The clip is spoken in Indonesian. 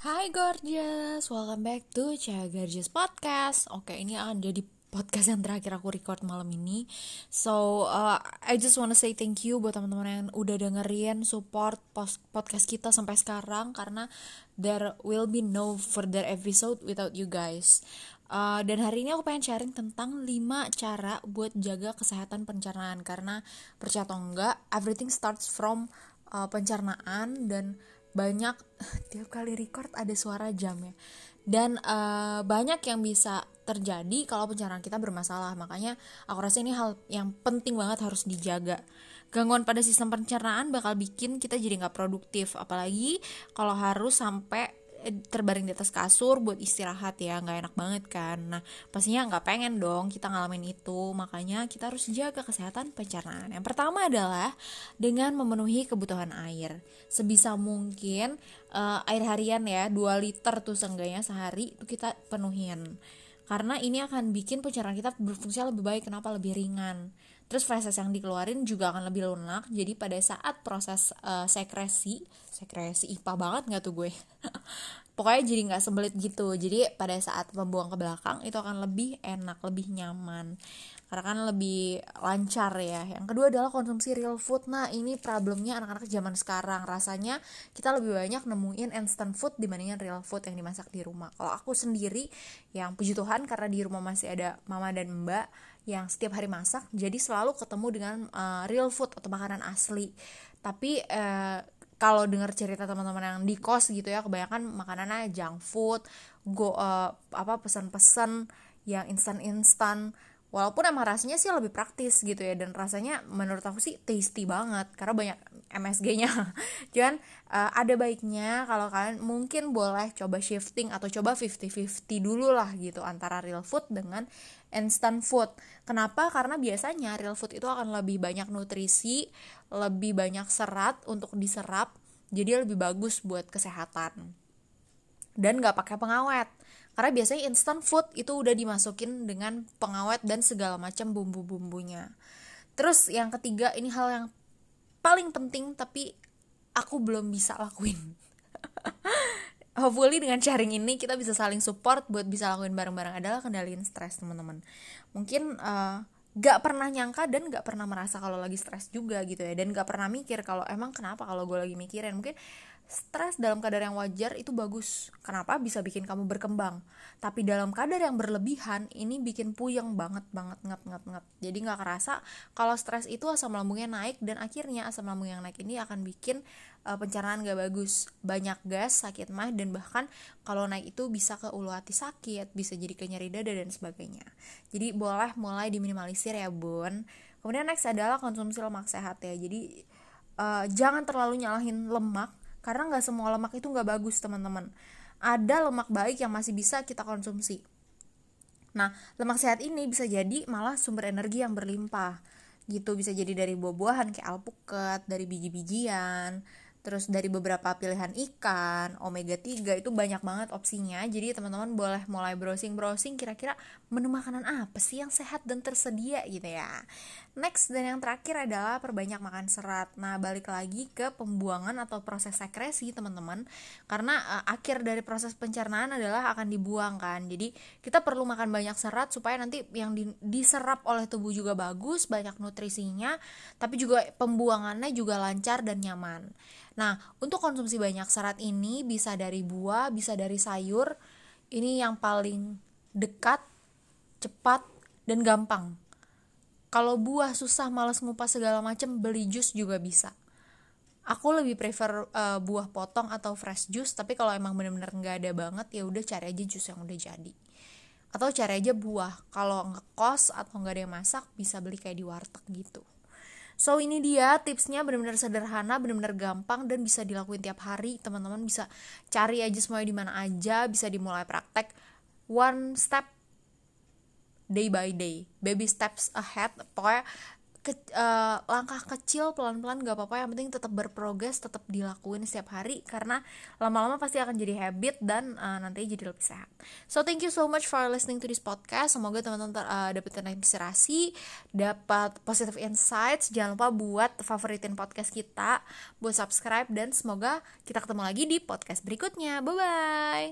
Hai gorgeous, welcome back to Caya Gorgeous Podcast. Oke, ini akan jadi podcast yang terakhir aku record malam ini. So, uh, I just wanna say thank you buat teman-teman yang udah dengerin support podcast kita sampai sekarang karena there will be no further episode without you guys. Uh, dan hari ini aku pengen sharing tentang 5 cara buat jaga kesehatan pencernaan karena percaya atau enggak everything starts from uh, pencernaan dan banyak tiap kali record ada suara jam ya. Dan uh, banyak yang bisa terjadi kalau pencernaan kita bermasalah. Makanya aku rasa ini hal yang penting banget harus dijaga. Gangguan pada sistem pencernaan bakal bikin kita jadi nggak produktif. Apalagi kalau harus sampai terbaring di atas kasur buat istirahat ya nggak enak banget kan. Nah pastinya nggak pengen dong kita ngalamin itu. Makanya kita harus jaga kesehatan pencernaan. Yang pertama adalah dengan memenuhi kebutuhan air. Sebisa mungkin uh, air harian ya 2 liter tuh seenggaknya sehari itu kita penuhin. Karena ini akan bikin pencernaan kita berfungsi lebih baik kenapa? Lebih ringan. Terus feses yang dikeluarin juga akan lebih lunak. Jadi pada saat proses uh, sekresi sekresi IPA banget nggak tuh gue pokoknya jadi nggak sembelit gitu. Jadi pada saat membuang ke belakang itu akan lebih enak lebih nyaman. Karena kan lebih lancar ya. Yang kedua adalah konsumsi real food. Nah ini problemnya anak-anak zaman sekarang. Rasanya kita lebih banyak nemuin instant food dibandingin real food yang dimasak di rumah. Kalau aku sendiri yang puji Tuhan karena di rumah masih ada mama dan mbak yang setiap hari masak jadi selalu ketemu dengan uh, real food atau makanan asli. Tapi uh, kalau dengar cerita teman-teman yang di kos gitu ya kebanyakan makanannya junk food go uh, apa pesan-pesan yang instan-instan walaupun emang rasanya sih lebih praktis gitu ya dan rasanya menurut aku sih tasty banget karena banyak MSG-nya cuman uh, ada baiknya kalau kalian mungkin boleh coba shifting atau coba 50-50 dulu lah gitu antara real food dengan instant food. Kenapa? Karena biasanya real food itu akan lebih banyak nutrisi lebih banyak serat untuk diserap jadi lebih bagus buat kesehatan. Dan gak pakai pengawet karena biasanya instant food itu udah dimasukin dengan pengawet dan segala macam bumbu-bumbunya. Terus yang ketiga ini hal yang paling penting tapi aku belum bisa lakuin. Hopefully dengan sharing ini kita bisa saling support buat bisa lakuin bareng-bareng adalah kendaliin stres teman-teman. Mungkin uh, gak pernah nyangka dan gak pernah merasa kalau lagi stres juga gitu ya. Dan gak pernah mikir kalau emang kenapa kalau gue lagi mikirin? Mungkin stres dalam kadar yang wajar itu bagus. Kenapa? Bisa bikin kamu berkembang. Tapi dalam kadar yang berlebihan ini bikin puyeng banget banget ngap ngap ngap jadi nggak kerasa kalau stres itu asam lambungnya naik dan akhirnya asam lambung yang naik ini akan bikin uh, pencernaan gak bagus. Banyak gas sakit mah dan bahkan kalau naik itu bisa ke ulu hati sakit bisa jadi ke nyeri dada dan sebagainya. Jadi boleh mulai diminimalisir ya bun. Kemudian next adalah konsumsi lemak sehat ya. Jadi uh, jangan terlalu nyalahin lemak karena nggak semua lemak itu nggak bagus teman-teman. Ada lemak baik yang masih bisa kita konsumsi. Nah lemak sehat ini bisa jadi malah sumber energi yang berlimpah. Gitu bisa jadi dari buah-buahan kayak alpukat dari biji-bijian terus dari beberapa pilihan ikan, omega 3 itu banyak banget opsinya. Jadi teman-teman boleh mulai browsing-browsing kira-kira menu makanan apa sih yang sehat dan tersedia gitu ya. Next dan yang terakhir adalah perbanyak makan serat. Nah, balik lagi ke pembuangan atau proses sekresi, teman-teman. Karena uh, akhir dari proses pencernaan adalah akan dibuang kan. Jadi, kita perlu makan banyak serat supaya nanti yang di, diserap oleh tubuh juga bagus, banyak nutrisinya, tapi juga pembuangannya juga lancar dan nyaman. Nah, untuk konsumsi banyak serat ini bisa dari buah, bisa dari sayur. Ini yang paling dekat, cepat, dan gampang. Kalau buah susah, males ngupas segala macam, beli jus juga bisa. Aku lebih prefer uh, buah potong atau fresh juice, tapi kalau emang bener-bener nggak ada banget, ya udah cari aja jus yang udah jadi. Atau cari aja buah. Kalau ngekos atau nggak ada yang masak, bisa beli kayak di warteg gitu. So ini dia tipsnya benar-benar sederhana, benar-benar gampang dan bisa dilakuin tiap hari. Teman-teman bisa cari aja semuanya di mana aja, bisa dimulai praktek one step day by day, baby steps ahead. Pokoknya ke, uh, langkah kecil pelan-pelan gak apa-apa yang penting tetap berprogres tetap dilakuin setiap hari karena lama-lama pasti akan jadi habit dan uh, nanti jadi lebih sehat. So thank you so much for listening to this podcast. Semoga teman-teman uh, dapat inspirasi dapat positive insights. Jangan lupa buat favoritin podcast kita buat subscribe dan semoga kita ketemu lagi di podcast berikutnya. Bye bye